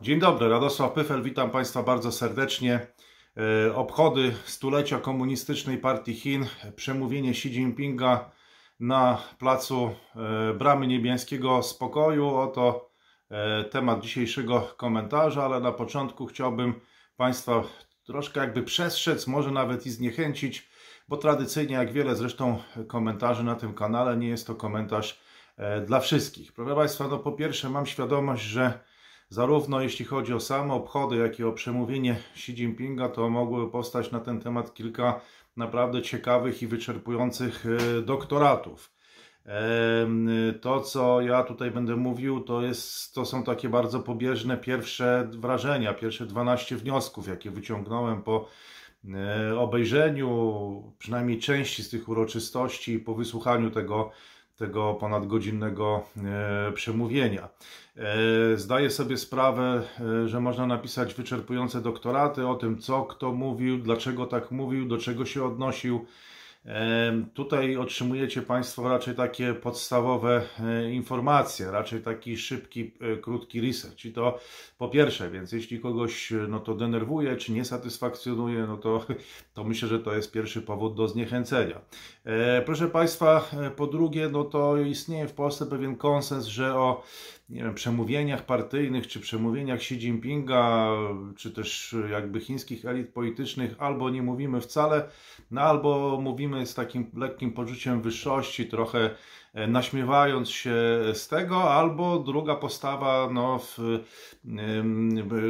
Dzień dobry, Radosław Pyfel, witam Państwa bardzo serdecznie. E, obchody stulecia komunistycznej partii Chin, przemówienie Xi Jinpinga na placu e, Bramy Niebieskiego Spokoju. Oto e, temat dzisiejszego komentarza, ale na początku chciałbym Państwa troszkę jakby przestrzec, może nawet i zniechęcić, bo tradycyjnie, jak wiele zresztą komentarzy na tym kanale, nie jest to komentarz dla wszystkich. Proszę Państwa, no po pierwsze mam świadomość, że Zarówno jeśli chodzi o same obchody, jak i o przemówienie Xi Jinpinga, to mogły powstać na ten temat kilka naprawdę ciekawych i wyczerpujących e, doktoratów. To, co ja tutaj będę mówił, to, jest, to są takie bardzo pobieżne pierwsze wrażenia, pierwsze 12 wniosków, jakie wyciągnąłem po e, obejrzeniu przynajmniej części z tych uroczystości i po wysłuchaniu tego tego ponadgodzinnego e, przemówienia. E, zdaję sobie sprawę, e, że można napisać wyczerpujące doktoraty o tym, co kto mówił, dlaczego tak mówił, do czego się odnosił. Tutaj otrzymujecie Państwo raczej takie podstawowe e, informacje, raczej taki szybki, e, krótki research. I to po pierwsze, więc jeśli kogoś e, no to denerwuje, czy nie satysfakcjonuje, no to, to myślę, że to jest pierwszy powód do zniechęcenia. Proszę Państwa, po drugie, no to istnieje w Polsce pewien konsens, że o nie wiem, przemówieniach partyjnych, czy przemówieniach Xi Jinpinga, czy też jakby chińskich elit politycznych albo nie mówimy wcale, no albo mówimy z takim lekkim poczuciem wyższości, trochę e, naśmiewając się z tego, albo druga postawa, no, w,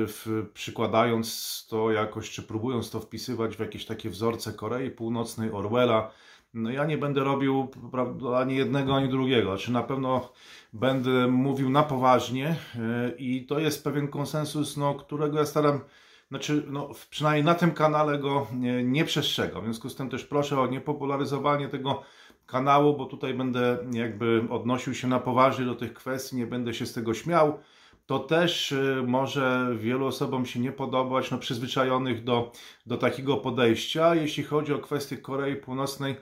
w, przykładając to jakoś, czy próbując to wpisywać w jakieś takie wzorce Korei Północnej, Orwella, no ja nie będę robił prawda, ani jednego, ani drugiego. Znaczy na pewno będę mówił na poważnie e, i to jest pewien konsensus, no, którego ja staram, znaczy no, przynajmniej na tym kanale go nie, nie przestrzegam. W związku z tym też proszę o niepopularyzowanie tego kanału, bo tutaj będę jakby odnosił się na poważnie do tych kwestii, nie będę się z tego śmiał. To też e, może wielu osobom się nie podobać, no przyzwyczajonych do, do takiego podejścia. Jeśli chodzi o kwestię Korei Północnej,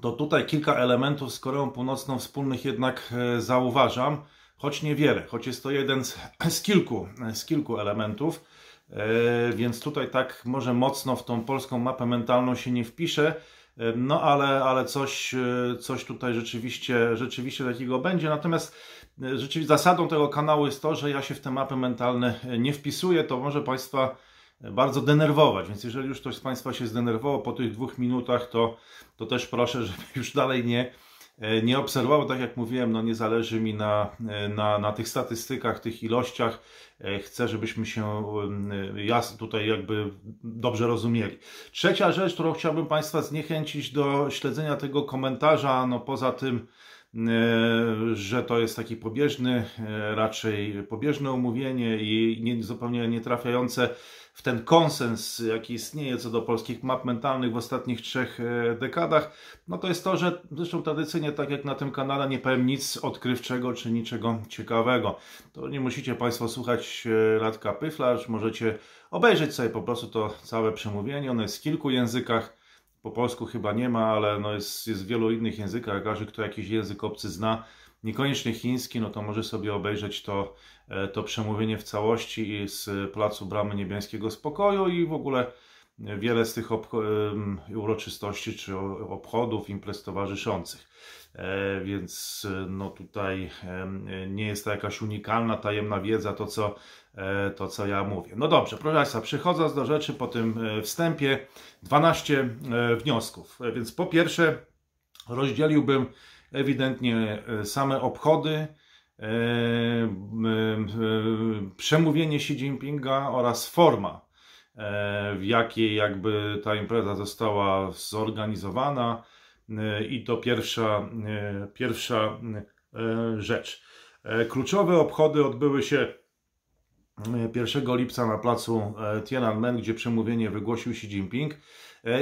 to tutaj kilka elementów z Koreą Północną wspólnych jednak e, zauważam, choć niewiele, choć jest to jeden z, z kilku, z kilku elementów, e, więc tutaj tak może mocno w tą polską mapę mentalną się nie wpiszę, e, no ale, ale coś, coś tutaj rzeczywiście, rzeczywiście takiego będzie. Natomiast rzeczywiście zasadą tego kanału jest to, że ja się w te mapy mentalne nie wpisuję, to może Państwa bardzo denerwować. Więc jeżeli już ktoś z Państwa się zdenerwował po tych dwóch minutach, to, to też proszę, żeby już dalej nie, e, nie obserwował. Tak jak mówiłem, no nie zależy mi na, e, na, na tych statystykach, tych ilościach. E, chcę, żebyśmy się ja tutaj jakby dobrze rozumieli. Trzecia rzecz, którą chciałbym Państwa zniechęcić do śledzenia tego komentarza, no poza tym, że to jest taki pobieżny, raczej pobieżne omówienie i nie, zupełnie nie trafiające w ten konsens, jaki istnieje co do polskich map mentalnych w ostatnich trzech e, dekadach, no to jest to, że zresztą tradycyjnie, tak jak na tym kanale, nie powiem nic odkrywczego czy niczego ciekawego. To nie musicie Państwo słuchać e, Radka Pyflarz, możecie obejrzeć sobie po prostu to całe przemówienie. Ono jest w kilku językach. Po polsku chyba nie ma, ale no jest, jest w wielu innych językach. Każdy, kto jakiś język obcy zna, niekoniecznie chiński, no to może sobie obejrzeć to, to przemówienie w całości z Placu Bramy Niebieskiego Spokoju i w ogóle wiele z tych uroczystości czy obchodów, imprez towarzyszących. E, więc no tutaj nie jest to jakaś unikalna, tajemna wiedza, to co, e, to co ja mówię. No dobrze, proszę Państwa, przechodząc do rzeczy po tym wstępie, 12 wniosków. Więc po pierwsze rozdzieliłbym ewidentnie e, same obchody, e, e, przemówienie Xi Jinpinga oraz forma, w jakiej jakby ta impreza została zorganizowana i to pierwsza, pierwsza rzecz. Kluczowe obchody odbyły się 1 lipca na placu Tiananmen, gdzie przemówienie wygłosił Xi Jinping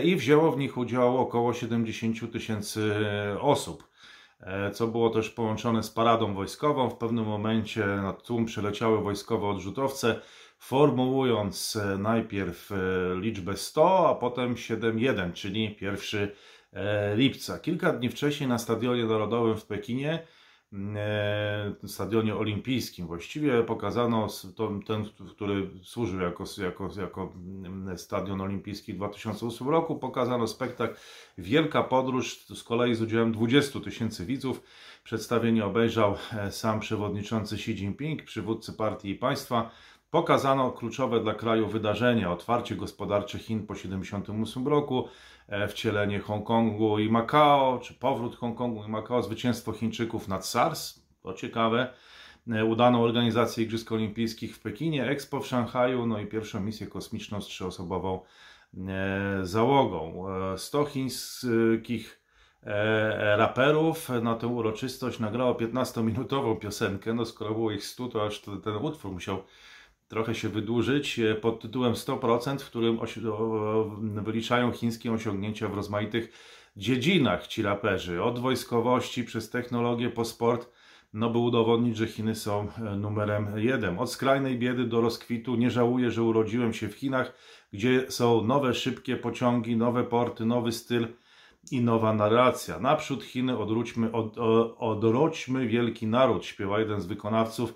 i wzięło w nich udział około 70 tysięcy osób. E, co było też połączone z paradą wojskową. W pewnym momencie na tłum przyleciały wojskowe odrzutowce, formułując e, najpierw e, liczbę 100, a potem 7.1, czyli 1 lipca. Kilka dni wcześniej na Stadionie Narodowym w Pekinie stadionie olimpijskim. Właściwie pokazano ten, który służył jako, jako, jako mm, stadion olimpijski w 2008 roku, pokazano spektakl Wielka Podróż, z kolei z udziałem 20 tysięcy widzów. Przedstawienie obejrzał e, sam przewodniczący Xi Jinping, przywódcy partii i państwa. Pokazano kluczowe dla kraju wydarzenia, otwarcie gospodarcze Chin po 1978 roku, e, wcielenie Hongkongu i Makao, czy powrót Hongkongu i Makao, zwycięstwo Chińczyków nad SARS, to ciekawe, e, udaną organizację Igrzysk Olimpijskich w Pekinie, Expo w Szanghaju, no i pierwszą misję kosmiczną z trzyosobową e, załogą. 100 chińskich raperów na tę uroczystość nagrało 15-minutową piosenkę, no skoro było ich 100, to aż ten utwór musiał trochę się wydłużyć e, pod tytułem 100%, w którym wyliczają chińskie osiągnięcia w rozmaitych dziedzinach ci raperzy. Od wojskowości przez technologię po sport, no by udowodnić, że Chiny są e, numerem jeden. Od skrajnej biedy do rozkwitu. Nie żałuję, że urodziłem się w Chinach, gdzie są nowe, szybkie pociągi, nowe porty, nowy styl i nowa narracja. Naprzód Chiny odwróćmy, od, odrodźmy wielki naród, śpiewa jeden z wykonawców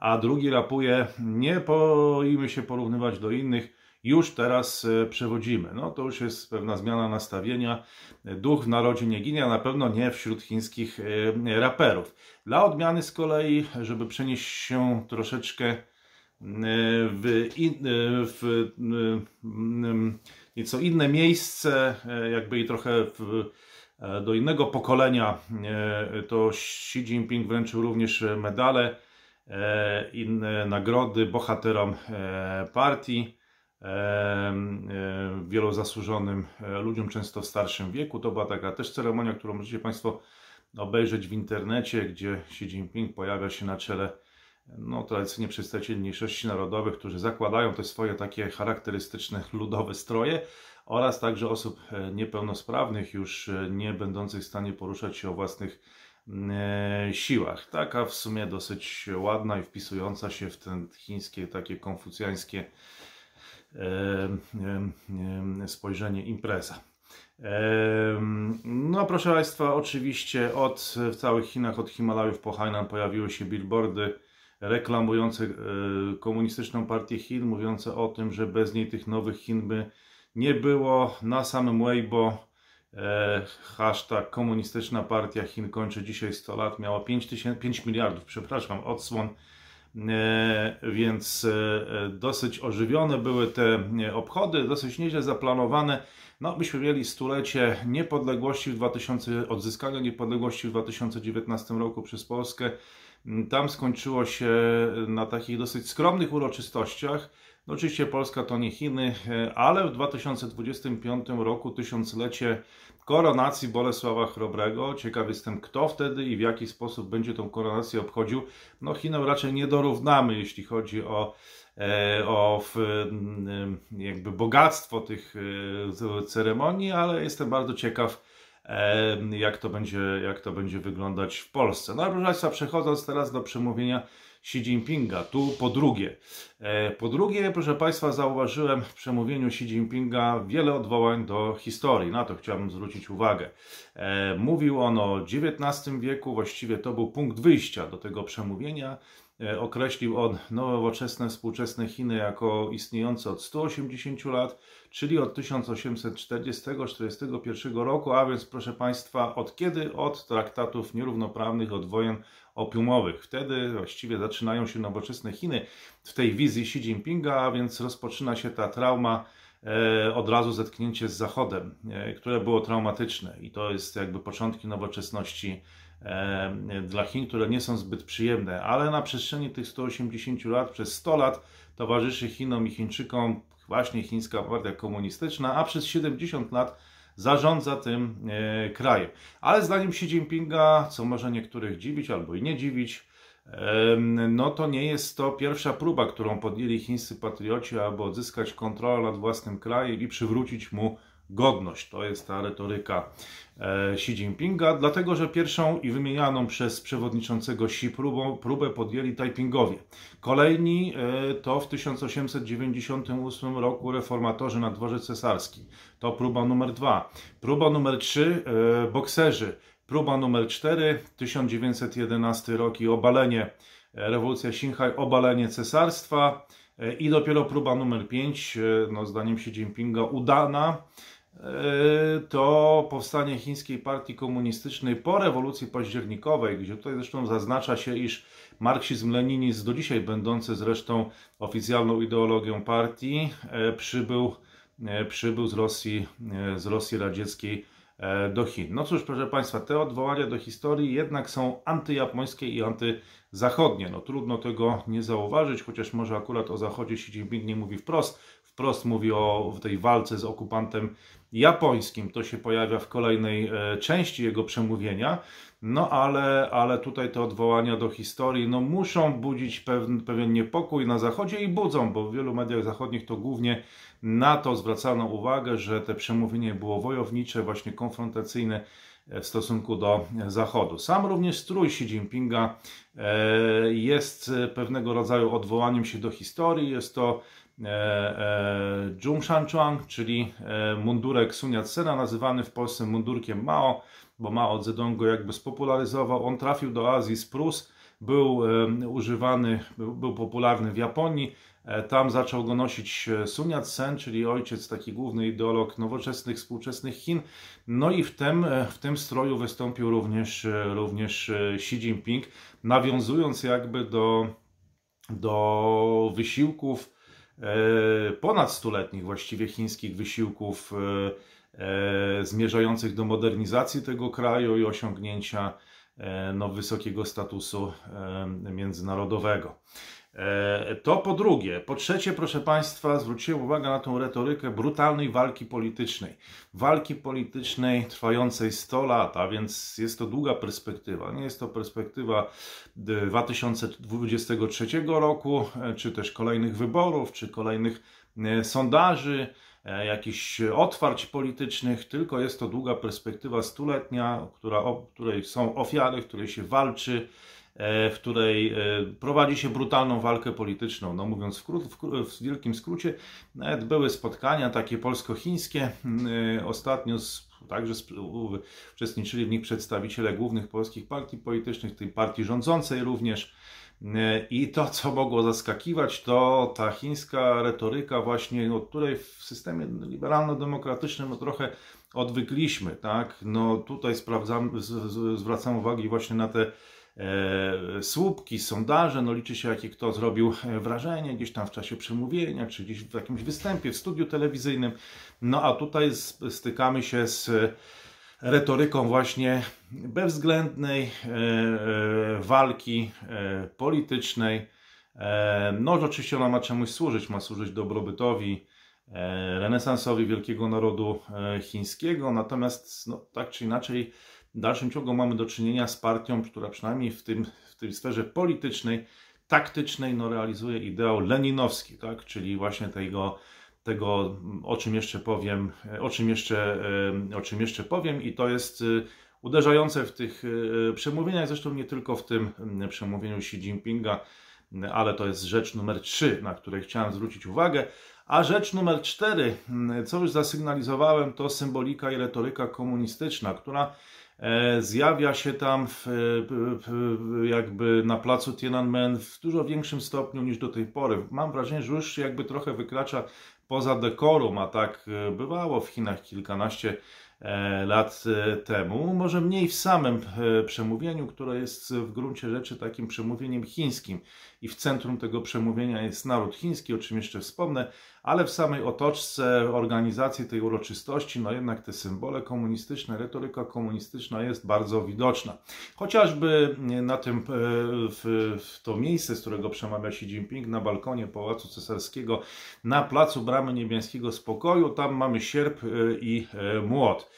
a drugi rapuje, nie boimy się porównywać do innych, już teraz e, przewodzimy. No to już jest pewna zmiana nastawienia. Duch w narodzie nie ginie, a na pewno nie wśród chińskich e, raperów. Dla odmiany z kolei, żeby przenieść się troszeczkę e, w, in, w nieco inne miejsce, jakby i trochę w, do innego pokolenia, to Xi Jinping wręczył również medale inne nagrody bohaterom e, partii, e, wielu zasłużonym ludziom, często w starszym wieku. To była taka też ceremonia, którą możecie Państwo obejrzeć w internecie, gdzie Xi Jinping pojawia się na czele no, tradycyjnie przedstawicieli mniejszości narodowych, którzy zakładają te swoje takie charakterystyczne ludowe stroje oraz także osób niepełnosprawnych, już nie będących w stanie poruszać się o własnych E, siłach. Taka w sumie dosyć ładna i wpisująca się w ten chińskie, takie konfucjańskie e, e, spojrzenie impreza. No proszę Państwa, oczywiście od, w całych Chinach, od Himalajów po Hainan pojawiły się billboardy reklamujące komunistyczną partię Chin, mówiące o tym, że bez niej tych nowych Chin by nie było. Na samym Weibo E, hashtag komunistyczna partia Chin kończy dzisiaj 100 lat, miała 5, 5 miliardów, przepraszam, odsłon, e, więc e, dosyć ożywione były te obchody, dosyć nieźle zaplanowane. No, myśmy mieli stulecie niepodległości w 2000, odzyskania niepodległości w 2019 roku przez Polskę. Tam skończyło się na takich dosyć skromnych uroczystościach. No oczywiście Polska to nie Chiny, e, ale w 2025 roku tysiąclecie koronacji Bolesława Chrobrego. Ciekaw jestem, kto wtedy i w jaki sposób będzie tą koronację obchodził. No Chinom raczej nie dorównamy, jeśli chodzi o, e, o jakby bogactwo tych e, ceremonii, ale jestem bardzo ciekaw, jak to będzie, jak to będzie wyglądać w Polsce. No ale proszę Państwa, przechodząc teraz do przemówienia Xi Jinpinga. Tu po drugie. E, po drugie, proszę Państwa, zauważyłem w przemówieniu Xi Jinpinga wiele odwołań do historii. Na to chciałbym zwrócić uwagę. E, mówił on o XIX wieku, właściwie to był punkt wyjścia do tego przemówienia. E, określił on nowoczesne, współczesne Chiny jako istniejące od 180 lat, czyli od 1840-41 roku, a więc proszę Państwa, od kiedy? Od traktatów nierównoprawnych, od wojen opiumowych. Wtedy właściwie zaczynają się nowoczesne Chiny. W tej wizji Xi Jinpinga, a więc rozpoczyna się ta trauma, e, od razu zetknięcie z Zachodem, e, które było traumatyczne. I to jest jakby początki nowoczesności e, dla Chin, które nie są zbyt przyjemne, ale na przestrzeni tych 180 lat, przez 100 lat towarzyszy Chinom i Chińczykom właśnie chińska partia komunistyczna, a przez 70 lat zarządza tym e, krajem. Ale zdaniem Xi Jinpinga, co może niektórych dziwić albo i nie dziwić, no to nie jest to pierwsza próba, którą podjęli chińscy patrioci, aby odzyskać kontrolę nad własnym krajem i przywrócić mu godność. To jest ta retoryka e, Xi Jinpinga, dlatego że pierwszą i wymienianą przez przewodniczącego Xi próbą, próbę podjęli Taipingowie. Kolejni e, to w 1898 roku reformatorzy na dworze cesarskim. To próba numer dwa. Próba numer trzy, e, bokserzy próba numer 4, 1911 rok i obalenie, rewolucja Xinhai, obalenie cesarstwa i dopiero próba numer 5, no zdaniem Xi Jinpinga udana, to powstanie chińskiej partii komunistycznej po rewolucji październikowej, gdzie tutaj zresztą zaznacza się, iż marksizm-leninizm, do dzisiaj będący zresztą oficjalną ideologią partii, przybył, przybył z Rosji, z Rosji radzieckiej do Chin. No cóż, proszę Państwa, te odwołania do historii jednak są antyjapońskie i antyzachodnie. No trudno tego nie zauważyć, chociaż może akurat o Zachodzie Xi Jinping nie mówi wprost. Wprost mówi o tej walce z okupantem japońskim. To się pojawia w kolejnej e, części jego przemówienia. No ale, ale tutaj te odwołania do historii no, muszą budzić pewien, pewien niepokój na Zachodzie i budzą, bo w wielu mediach zachodnich to głównie na to zwracano uwagę, że te przemówienie było wojownicze, właśnie konfrontacyjne w stosunku do Zachodu. Sam również strój Xi Jinpinga e, jest pewnego rodzaju odwołaniem się do historii. Jest to Zhongshanchuang, e, czyli e, mundurek Sun Yat-sena, nazywany w Polsce mundurkiem Mao, bo Mao Zedong go jakby spopularyzował. On trafił do Azji z Prus, był używany, był, popularny w Japonii. E, tam zaczął go nosić Sun Yat-sen, czyli ojciec, taki główny ideolog nowoczesnych, współczesnych Chin. No i w tym, w tym stroju wystąpił również, również Xi Jinping, nawiązując jakby do, do wysiłków E, ponad stuletnich właściwie chińskich wysiłków e, e, zmierzających do modernizacji tego kraju i osiągnięcia no, wysokiego statusu międzynarodowego. E, to po drugie. Po trzecie, proszę Państwa, zwróciłem uwagę na tą retorykę brutalnej walki politycznej. Walki politycznej trwającej 100 lat, a więc jest to długa perspektywa. Nie jest to perspektywa 2023 roku, e, czy też kolejnych wyborów, czy kolejnych e, sondaży, jakichś otwarć politycznych, tylko jest to długa perspektywa stuletnia, która, o której są ofiary, w której się walczy E, w której e, prowadzi się brutalną walkę polityczną. No mówiąc w, kró- w, wielkim skrócie, nawet były spotkania takie polsko-chińskie. E, ostatnio z, także uczestniczyli w nich przedstawiciele głównych polskich partii politycznych, tej partii rządzącej również. I to, co mogło zaskakiwać, to ta chińska retoryka właśnie, od której w systemie liberalno-demokratycznym no trochę odwykliśmy, tak? No tutaj z, z, zwracam uwagę właśnie na te e, słupki, sondaże, no liczy się jakie kto zrobił e, wrażenie gdzieś tam w czasie przemówienia, czy gdzieś w jakimś występie, w studiu telewizyjnym. No a tutaj stykamy się z retoryką właśnie bezwzględnej e, e, walki e, politycznej. E, no oczywiście ona ma czemuś służyć, ma służyć dobrobytowi, renesansowi wielkiego narodu chińskiego, natomiast no, tak czy inaczej w dalszym ciągu mamy do czynienia z partią, która przynajmniej w, tym, w tej sferze politycznej, taktycznej, no, realizuje ideał leninowski, tak? czyli właśnie tego, tego, o czym jeszcze powiem, o czym jeszcze, o czym jeszcze powiem i to jest uderzające w tych przemówieniach, zresztą nie tylko w tym y, przemówieniu Xi Jinpinga, ale to jest rzecz numer 3, na której chciałem zwrócić uwagę. A rzecz numer 4, co już zasygnalizowałem, to symbolika i retoryka komunistyczna, która E, zjawia się tam w, jakby na placu Tiananmen w dużo większym stopniu niż do tej pory. Mam wrażenie, że już jakby trochę wykracza poza dekorum, a tak e, bywało w Chinach kilkanaście e, lat temu. Może mniej w samym przemówieniu, które jest w gruncie rzeczy takim przemówieniem chińskim i w centrum tego przemówienia jest naród chiński, o czym jeszcze wspomnę, ale w samej otoczce organizacji tej uroczystości, no jednak te symbole komunistyczne, retoryka komunistyczna jest bardzo widoczna. Chociażby na tym, e, w, w to miejsce, z którego przemawia Xi Jinping, na balkonie Pałacu Cesarskiego, na placu Bramy Niebieskiego Spokoju, tam mamy sierp e, i e, młot.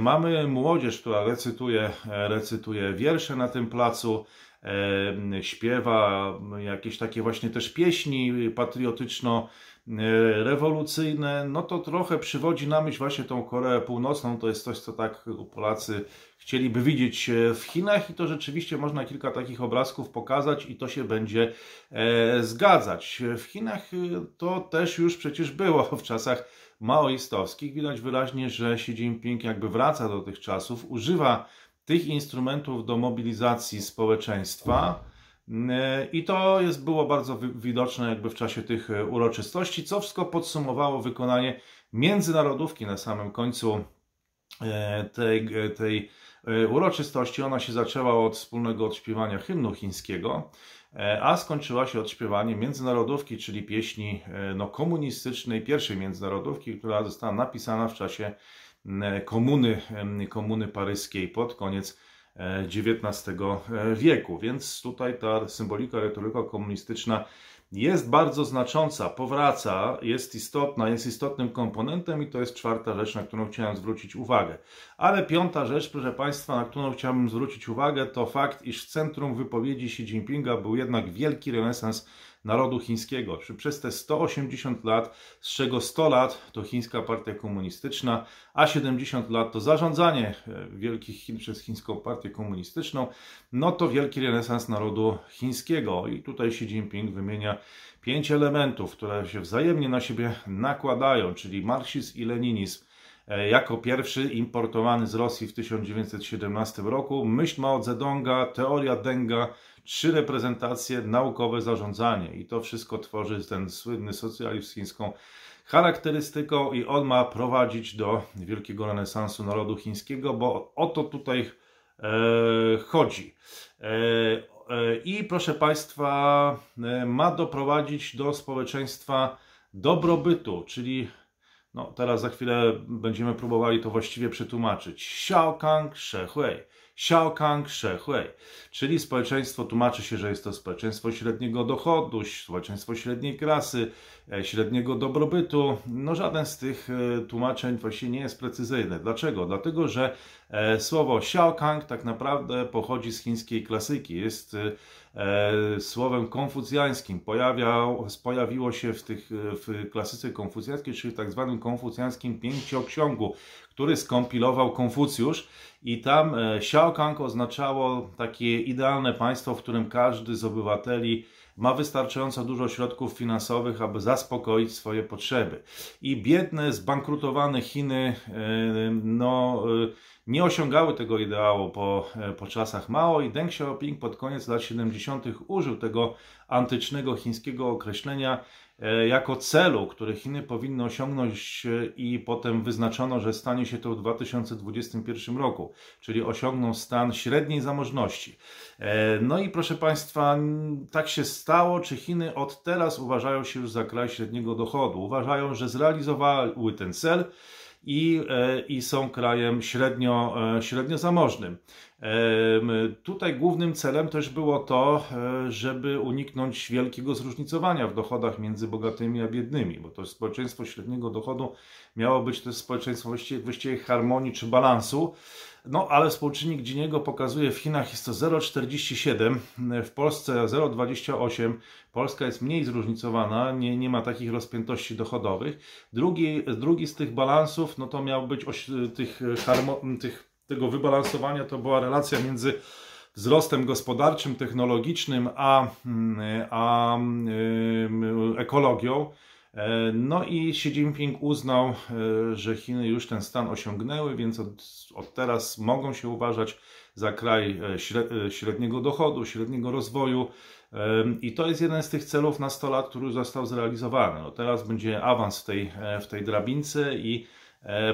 Mamy młodzież, która recytuje, recytuje wiersze na tym placu śpiewa jakieś takie właśnie też pieśni patriotyczno rewolucyjne, no to trochę przywodzi na myśl właśnie tą Koreę Północną. To jest coś, co tak Polacy chcieliby widzieć w Chinach i to rzeczywiście można kilka takich obrazków pokazać i to się będzie e, zgadzać. W Chinach to też już przecież było w czasach maoistowskich. Widać wyraźnie, że Xi Jinping jakby wraca do tych czasów, używa tych instrumentów do mobilizacji społeczeństwa. I to jest, było bardzo widoczne jakby w czasie tych uroczystości, co wszystko podsumowało wykonanie międzynarodówki na samym końcu tej, tej uroczystości. Ona się zaczęła od wspólnego odśpiewania hymnu chińskiego. E, a skończyła się odśpiewaniem międzynarodówki, czyli pieśni e, no, komunistycznej, pierwszej międzynarodówki, która została napisana w czasie komuny, komuny paryskiej pod koniec XIX e, wieku. Więc tutaj ta symbolika, retoryka komunistyczna jest bardzo znacząca, powraca, jest istotna, jest istotnym komponentem i to jest czwarta rzecz, na którą chciałem zwrócić uwagę. Ale piąta rzecz, proszę Państwa, na którą chciałbym zwrócić uwagę, to fakt, iż w centrum wypowiedzi Xi Jinpinga był jednak wielki renesans narodu chińskiego. Czy przez te 180 lat, z czego 100 lat to chińska partia komunistyczna, a 70 lat to zarządzanie e, wielkich Chin przez chińską partię komunistyczną, no to wielki renesans narodu chińskiego. I tutaj Xi Jinping wymienia pięć elementów, które się wzajemnie na siebie nakładają, czyli marksizm i leninizm jako pierwszy importowany z Rosji w 1917 roku, myśl Mao Zedonga, teoria Denga, trzy reprezentacje, naukowe zarządzanie i to wszystko tworzy ten słynny socjalizm chińską charakterystyką i on ma prowadzić do wielkiego renesansu narodu chińskiego, bo o to tutaj e, chodzi. E, e, I proszę Państwa, e, ma doprowadzić do społeczeństwa dobrobytu, czyli no, teraz za chwilę będziemy próbowali to właściwie przetłumaczyć. Xiaokang Shehui Xiaokang Shehui, czyli społeczeństwo tłumaczy się, że jest to społeczeństwo średniego dochodu, społeczeństwo średniej klasy, średniego dobrobytu. No żaden z tych e, tłumaczeń właśnie nie jest precyzyjny. Dlaczego? Dlatego, że e, słowo Xiaokang tak naprawdę pochodzi z chińskiej klasyki. Jest słowem konfucjańskim. Pojawiał, pojawiło się w, tych, w klasyce konfucjańskiej, czyli w tak zwanym konfucjańskim pięcioksiągu, który skompilował Konfucjusz i tam Xiaokang oznaczało takie idealne państwo, w którym każdy z obywateli ma wystarczająco dużo środków finansowych, aby zaspokoić swoje potrzeby. I biedne, zbankrutowane Chiny e, no, e, nie osiągały tego ideału po, e, po czasach Mao i Deng Xiaoping pod koniec lat 70. użył tego antycznego chińskiego określenia jako celu, który Chiny powinny osiągnąć e, i potem wyznaczono, że stanie się to w 2021 roku, czyli osiągną stan średniej zamożności. E, no i proszę Państwa, tak się stało, czy Chiny od teraz uważają się już za kraj średniego dochodu? Uważają, że zrealizowały ten cel i, i są krajem średnio, średnio zamożnym. Tutaj głównym celem też było to, e, żeby uniknąć wielkiego zróżnicowania w dochodach między bogatymi a biednymi, bo to społeczeństwo średniego dochodu miało być to społeczeństwo właściwie harmonii czy balansu. No, ale współczynnik Giniego pokazuje w Chinach jest to 0,47, w Polsce 0,28. Polska jest mniej zróżnicowana, nie, nie ma takich rozpiętości dochodowych. Drugi, drugi z tych balansów, no to miał być oś, tych, harmo, tych tego wybalansowania to była relacja między wzrostem gospodarczym, technologicznym, a, a ekologią. E, no i Xi Jinping uznał, e, że Chiny już ten stan osiągnęły, więc od, od teraz mogą się uważać za kraj e, średniego dochodu, średniego rozwoju. I to jest jeden z tych celów na 100 lat, który został zrealizowany. No teraz będzie awans w tej, w tej drabince i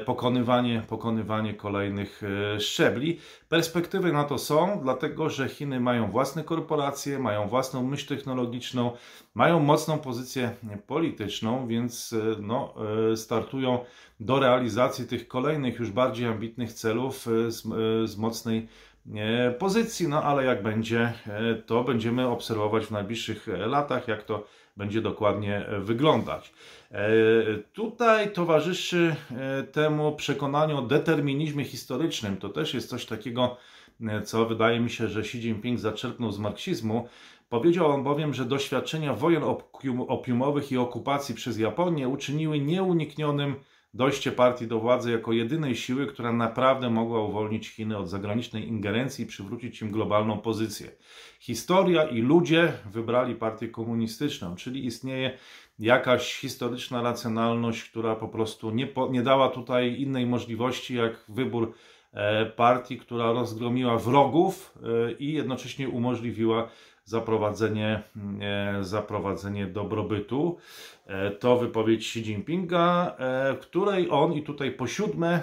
pokonywanie, pokonywanie kolejnych e, szczebli. Perspektywy na to są, dlatego że Chiny mają własne korporacje, mają własną myśl technologiczną, mają mocną pozycję polityczną, więc e, no, startują do realizacji tych kolejnych, już bardziej ambitnych celów z, z mocnej pozycji. No ale jak będzie, to będziemy obserwować w najbliższych latach, jak to będzie dokładnie wyglądać. E, tutaj towarzyszy e, temu przekonaniu o determinizmie historycznym. To też jest coś takiego, e, co wydaje mi się, że Xi Jinping zaczerpnął z marksizmu. Powiedział on bowiem, że doświadczenia wojen opiumowych i okupacji przez Japonię uczyniły nieuniknionym dojście partii do władzy jako jedynej siły, która naprawdę mogła uwolnić Chiny od zagranicznej ingerencji i przywrócić im globalną pozycję. Historia i ludzie wybrali partię komunistyczną, czyli istnieje jakaś historyczna racjonalność, która po prostu nie, po, nie dała tutaj innej możliwości jak wybór partii, która rozgromiła wrogów i jednocześnie umożliwiła zaprowadzenie, zaprowadzenie dobrobytu. To wypowiedź Xi Jinpinga, w której on i tutaj po siódme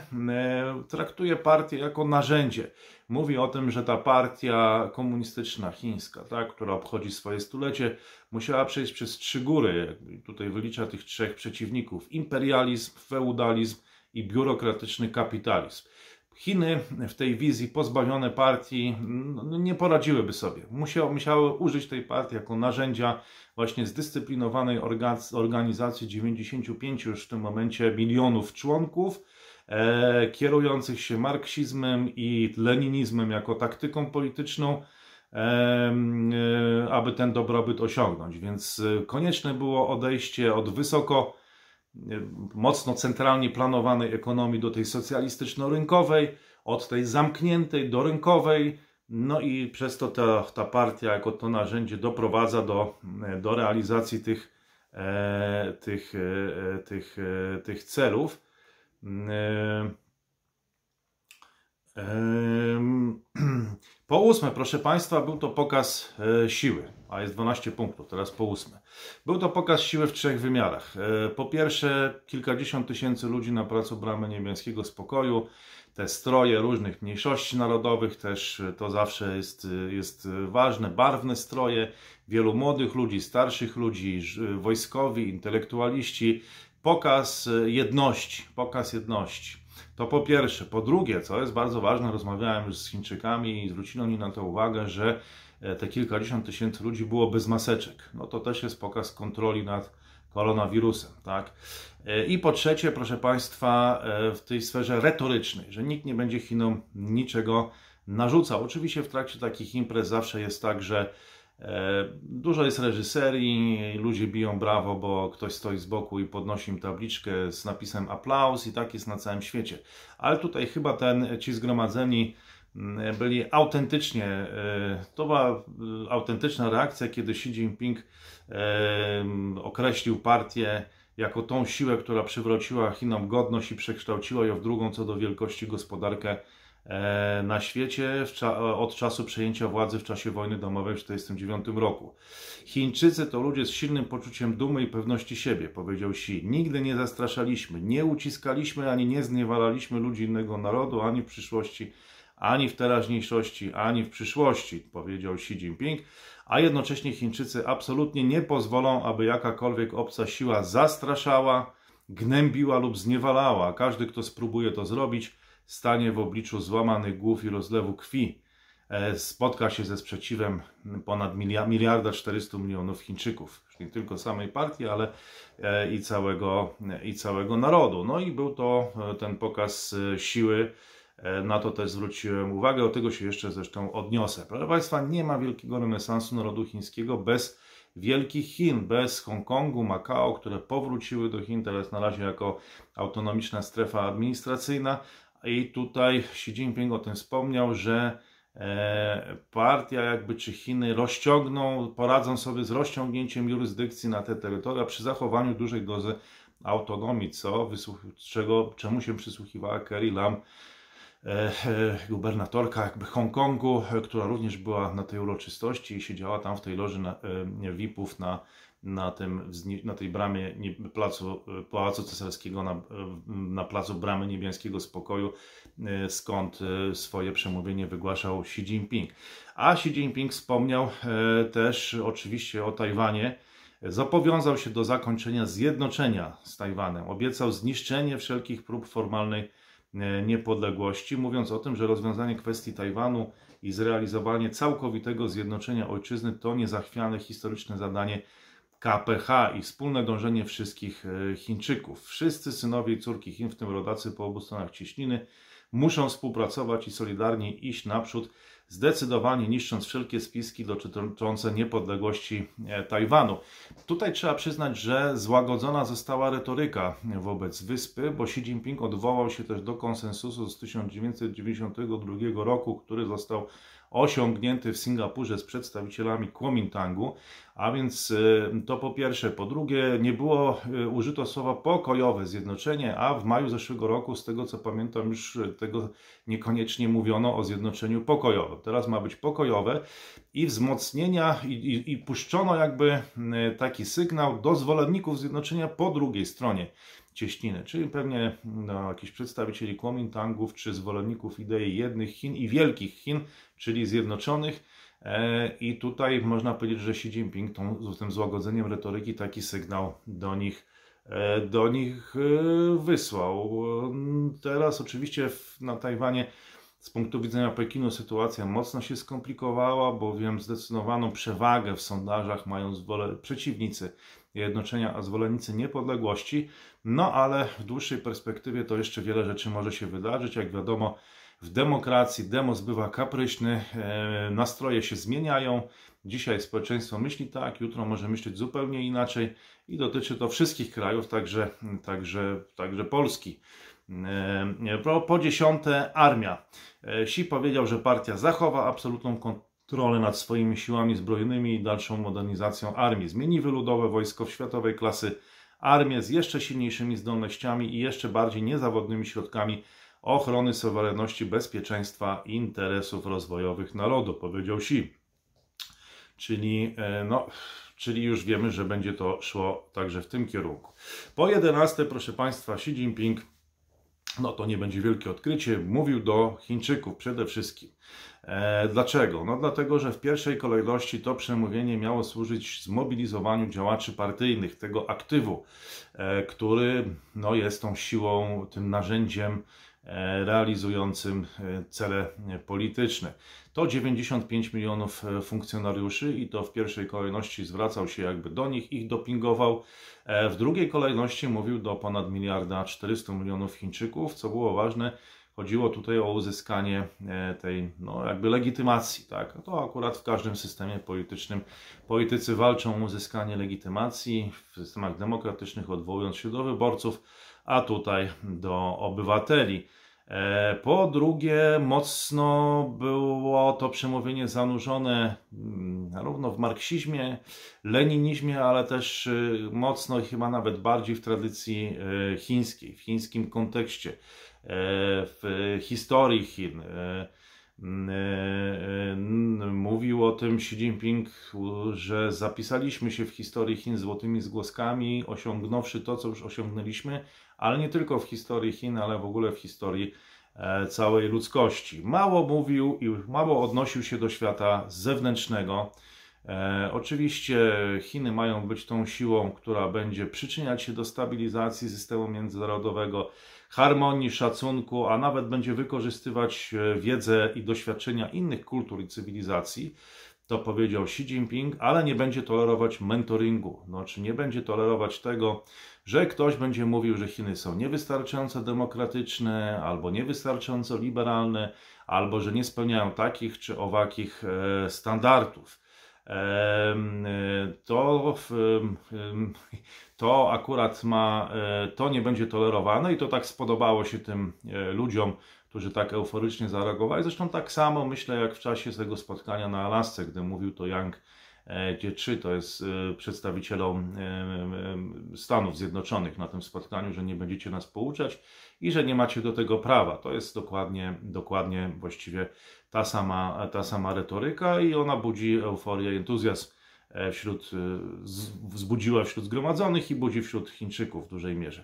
traktuje partię jako narzędzie mówi o tym, że ta partia komunistyczna chińska, tak, która obchodzi swoje stulecie, musiała przejść przez trzy góry. Tutaj wylicza tych trzech przeciwników: imperializm, feudalizm i biurokratyczny kapitalizm. Chiny w tej wizji pozbawione partii no, nie poradziłyby sobie. Musiały, musiały użyć tej partii jako narzędzia właśnie zdyscyplinowanej organizacji 95 już w tym momencie milionów członków, e, kierujących się marksizmem i leninizmem jako taktyką polityczną, e, e, aby ten dobrobyt osiągnąć. Więc e, konieczne było odejście od wysoko, mocno centralnie planowanej ekonomii do tej socjalistyczno-rynkowej, od tej zamkniętej do rynkowej. No i przez to ta, ta partia jako to narzędzie doprowadza do, do realizacji tych, e, tych, e, tych, e, tych celów. Po ósme, proszę Państwa, był to pokaz e, siły, a jest 12 punktów, teraz po ósme. Był to pokaz siły w trzech wymiarach. E, po pierwsze, kilkadziesiąt tysięcy ludzi na placu Bramy Niebiańskiego Spokoju, te stroje różnych mniejszości narodowych, też to zawsze jest, jest ważne, barwne stroje, wielu młodych ludzi, starszych ludzi, wojskowi, intelektualiści, pokaz e, jedności, pokaz jedności. To po pierwsze. Po drugie, co jest bardzo ważne, rozmawiałem już z Chińczykami i zwrócili oni na to uwagę, że e, te kilkadziesiąt tysięcy ludzi było bez maseczek. No to też jest pokaz kontroli nad koronawirusem, tak? E, I po trzecie, proszę Państwa, w tej sferze retorycznej, że nikt nie będzie Chinom niczego narzucał. Oczywiście w trakcie takich imprez zawsze jest tak, że E, dużo jest reżyserii, ludzie biją brawo, bo ktoś stoi z boku i podnosi im tabliczkę z napisem aplauz i tak jest na całym świecie. Ale tutaj chyba ten, ci zgromadzeni mm, byli autentycznie, e, to była e, autentyczna reakcja, kiedy Xi Jinping określił partię jako tą siłę, która przywróciła Chinom godność i przekształciła ją w drugą co do wielkości gospodarkę E, na świecie od czasu przejęcia władzy w czasie wojny domowej w 1949 roku. Chińczycy to ludzie z silnym poczuciem dumy i pewności siebie, powiedział Xi. Nigdy nie zastraszaliśmy, nie uciskaliśmy ani nie zniewalaliśmy ludzi innego narodu, ani w przyszłości, ani w teraźniejszości, ani w przyszłości, powiedział Xi Jinping, a jednocześnie Chińczycy absolutnie nie pozwolą, aby jakakolwiek obca siła zastraszała, gnębiła lub zniewalała. Każdy, kto spróbuje to zrobić, stanie w obliczu złamanych głów i rozlewu krwi, e, spotka się ze sprzeciwem ponad miliarda 400 milionów Chińczyków, nie tylko samej partii, ale e, i całego, i całego narodu. No i był to e, ten pokaz siły, na to też zwróciłem uwagę, do tego się jeszcze zresztą odniosę. Proszę Państwa, nie ma wielkiego renesansu narodu chińskiego bez wielkich Chin, bez Hongkongu, Makao, które powróciły do Chin teraz na razie jako autonomiczna strefa administracyjna, i tutaj Xi Jinping o tym wspomniał, że e, partia jakby czy Chiny rozciągną, poradzą sobie z rozciągnięciem jurysdykcji na te terytoria przy zachowaniu dużej dozy autonomii, co czego, czemu się przysłuchiwała Carrie Lam, e, e, gubernatorka jakby Hongkongu, która również była na tej uroczystości i siedziała tam w tej loży na, VIP-ów na na, tym, na tej bramie placu, Pałacu Cesarskiego, na, na placu Bramy Niebiańskiego Spokoju, e, skąd e, swoje przemówienie wygłaszał Xi Jinping. A Xi Jinping wspomniał e, też oczywiście o Tajwanie, zobowiązał się do zakończenia zjednoczenia z Tajwanem, obiecał zniszczenie wszelkich prób formalnej niepodległości, mówiąc o tym, że rozwiązanie kwestii Tajwanu i zrealizowanie całkowitego zjednoczenia ojczyzny to niezachwiane historyczne zadanie KPH i wspólne dążenie wszystkich e, Chińczyków. Wszyscy synowie i córki Chin, w tym rodacy po obu stronach cieśniny, muszą współpracować i solidarnie iść naprzód, zdecydowanie niszcząc wszelkie spiski dotyczące niepodległości e, Tajwanu. Tutaj trzeba przyznać, że złagodzona została retoryka wobec wyspy, bo Xi Jinping odwołał się też do konsensusu z 1992 roku, który został osiągnięty w Singapurze z przedstawicielami Kuomintangu, a więc y, to po pierwsze. Po drugie, nie było y, użyto słowa pokojowe zjednoczenie, a w maju zeszłego roku, z tego co pamiętam, już tego niekoniecznie mówiono o zjednoczeniu pokojowym. Teraz ma być pokojowe i wzmocnienia, i, i, i puszczono jakby y, taki sygnał do zwolenników zjednoczenia po drugiej stronie cieśniny, czyli pewnie no, jakichś przedstawicieli Kuomintangów czy zwolenników idei jednych Chin i wielkich Chin, czyli zjednoczonych. E, I tutaj można powiedzieć, że Xi Jinping tą, tym złagodzeniem retoryki taki sygnał do nich, e, do nich e, wysłał. Teraz oczywiście na Tajwanie z punktu widzenia Pekinu sytuacja mocno się skomplikowała, bowiem zdecydowaną przewagę w sondażach mają przeciwnicy jednoczenia, a zwolennicy niepodległości. No ale w dłuższej perspektywie to jeszcze wiele rzeczy może się wydarzyć. Jak wiadomo, w demokracji demos bywa kapryśny, e, nastroje się zmieniają. Dzisiaj społeczeństwo myśli tak, jutro może myśleć zupełnie inaczej i dotyczy to wszystkich krajów, także, także, także Polski. E, po, dziesiąte, armia. E, Xi powiedział, że partia zachowa absolutną kontrolę nad swoimi siłami zbrojnymi i dalszą modernizacją armii. Zmieni wyludowe wojsko w światowej klasy armię z jeszcze silniejszymi zdolnościami i jeszcze bardziej niezawodnymi środkami ochrony suwerenności, bezpieczeństwa i interesów rozwojowych narodu, powiedział Xi. Czyli, e, no, czyli już wiemy, że będzie to szło także w tym kierunku. Po 11, proszę Państwa, Xi Jinping no to nie będzie wielkie odkrycie, mówił do Chińczyków przede wszystkim. E, dlaczego? No dlatego, że w pierwszej kolejności to przemówienie miało służyć zmobilizowaniu działaczy partyjnych, tego aktywu, e, który no, jest tą siłą, tym narzędziem realizującym e, cele polityczne. To 95 milionów e, funkcjonariuszy i to w pierwszej kolejności zwracał się jakby do nich, ich dopingował. E, w drugiej kolejności mówił do ponad miliarda 400 milionów Chińczyków, co było ważne, chodziło tutaj o uzyskanie e, tej no, jakby legitymacji. Tak? To akurat w każdym systemie politycznym politycy walczą o uzyskanie legitymacji w systemach demokratycznych, odwołując się do wyborców, a tutaj do obywateli. E, po drugie, mocno było to przemówienie zanurzone mm, zarówno w marksizmie, leninizmie, ale też y, mocno i chyba nawet bardziej w tradycji y, chińskiej, w chińskim kontekście, e, w historii Chin. E, mm, mówił o tym Xi Jinping, że zapisaliśmy się w historii Chin złotymi zgłoskami, osiągnąwszy to, co już osiągnęliśmy, ale nie tylko w historii Chin, ale w ogóle w historii e, całej ludzkości. Mało mówił i mało odnosił się do świata zewnętrznego. E, oczywiście Chiny mają być tą siłą, która będzie przyczyniać się do stabilizacji systemu międzynarodowego, harmonii, szacunku, a nawet będzie wykorzystywać e, wiedzę i doświadczenia innych kultur i cywilizacji to powiedział Xi Jinping, ale nie będzie tolerować mentoringu. Znaczy nie będzie tolerować tego, że ktoś będzie mówił, że Chiny są niewystarczająco demokratyczne, albo niewystarczająco liberalne, albo że nie spełniają takich czy owakich e, standardów. E, to, to akurat ma, e, to nie będzie tolerowane i to tak spodobało się tym ludziom, którzy tak euforycznie zareagowali. Zresztą tak samo myślę jak w czasie tego spotkania na Alasce, gdy mówił to Yang G3, to jest e, przedstawicielom e, e, Stanów Zjednoczonych na tym spotkaniu, że nie będziecie nas pouczać i że nie macie do tego prawa. To jest dokładnie, dokładnie właściwie ta sama, ta sama retoryka i ona budzi euforię, entuzjazm wśród, wzbudziła wśród zgromadzonych i budzi wśród Chińczyków w dużej mierze.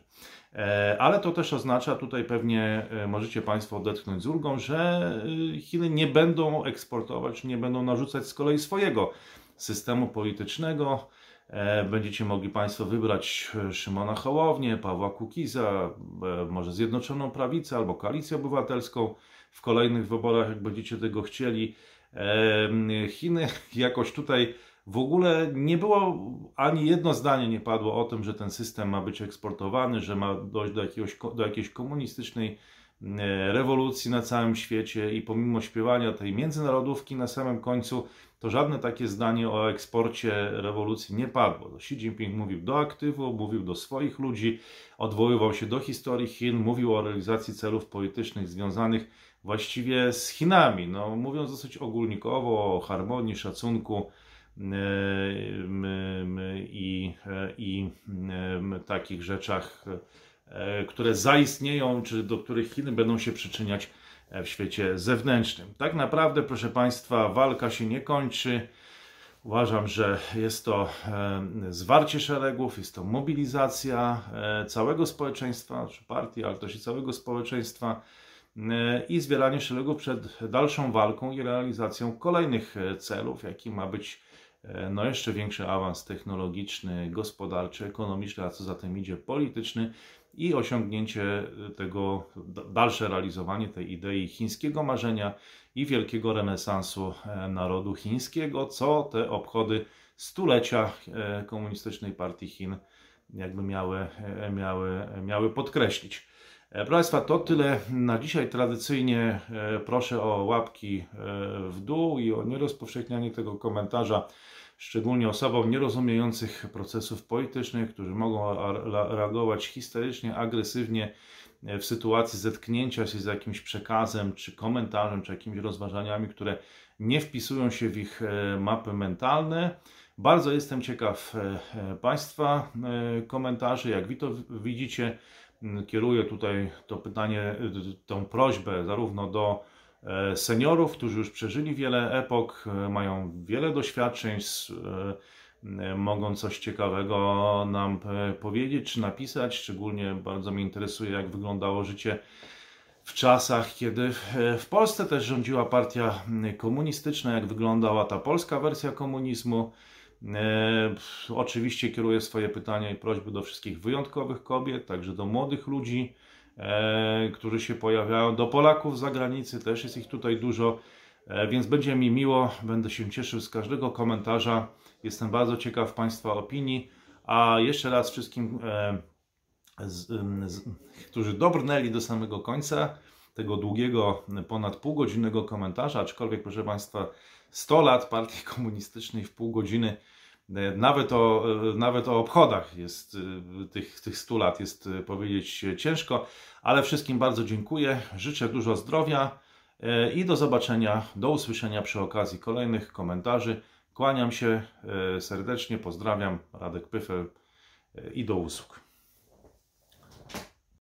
Ale to też oznacza, tutaj pewnie możecie Państwo odetchnąć z ulgą, że Chiny nie będą eksportować, nie będą narzucać z kolei swojego systemu politycznego. E, będziecie mogli Państwo wybrać e, Szymona Hołownię, Pawła Kukiza, e, może Zjednoczoną Prawicę albo Koalicję Obywatelską w kolejnych wyborach, jak będziecie tego chcieli. Chiny jakoś tutaj w ogóle nie było, ani jedno zdanie nie padło o tym, że ten system ma być eksportowany, że ma dojść do, jakiegoś, do jakiejś komunistycznej rewolucji na całym świecie i pomimo śpiewania tej międzynarodówki na samym końcu, to żadne takie zdanie o eksporcie rewolucji nie padło. Xi Jinping mówił do aktywu, mówił do swoich ludzi, odwoływał się do historii Chin, mówił o realizacji celów politycznych związanych właściwie z Chinami. No, mówiąc dosyć ogólnikowo o harmonii, szacunku i, i takich rzeczach, e, które zaistnieją, czy do których Chiny będą się przyczyniać w świecie zewnętrznym. Tak naprawdę, proszę Państwa, walka się nie kończy. Uważam, że jest to zwarcie szeregów, jest to mobilizacja e, całego społeczeństwa, czy partii, ale też i całego społeczeństwa e, i zbieranie szeregów przed dalszą walką i realizacją kolejnych e, celów, jaki ma być no jeszcze większy awans technologiczny, gospodarczy, ekonomiczny, a co za tym idzie polityczny i osiągnięcie tego, dalsze realizowanie tej idei chińskiego marzenia i wielkiego renesansu e, narodu chińskiego, co te obchody stulecia e, Komunistycznej Partii Chin jakby miały, e, miały, miały podkreślić. Proszę Państwa, to tyle na dzisiaj. Tradycyjnie proszę o łapki w dół i o nierozpowszechnianie tego komentarza szczególnie osobom nierozumiejących procesów politycznych, którzy mogą reagować histerycznie, agresywnie w sytuacji zetknięcia się z jakimś przekazem, czy komentarzem, czy jakimiś rozważaniami, które nie wpisują się w ich e, mapy mentalne. Bardzo jestem ciekaw e, e, Państwa komentarzy. Jak Wy to widzicie, kieruję tutaj to pytanie, tą prośbę zarówno do E, seniorów, którzy już przeżyli wiele epok, e, mają wiele doświadczeń, e, mogą coś ciekawego nam powiedzieć czy napisać. Szczególnie bardzo mnie interesuje, jak wyglądało życie w czasach, kiedy w Polsce też rządziła partia komunistyczna, jak wyglądała ta polska wersja komunizmu. oczywiście kieruję swoje pytania i prośby do wszystkich wyjątkowych kobiet, także do młodych ludzi, e, którzy się pojawiają. Do Polaków z zagranicy też jest ich tutaj dużo, e, więc będzie mi miło, będę się cieszył z każdego komentarza. Jestem bardzo ciekaw Państwa opinii, a jeszcze raz wszystkim, e, z, z, którzy dobrnęli do samego końca tego długiego, ponad półgodzinnego komentarza, aczkolwiek proszę Państwa, 100 lat partii komunistycznej w pół godziny nawet o, e, nawet o obchodach jest e, tych, tych 100 lat jest powiedzieć ciężko, ale wszystkim bardzo dziękuję. Życzę dużo zdrowia i do zobaczenia, do usłyszenia przy okazji kolejnych komentarzy. Kłaniam się serdecznie, pozdrawiam, Radek Pyfel i do usług.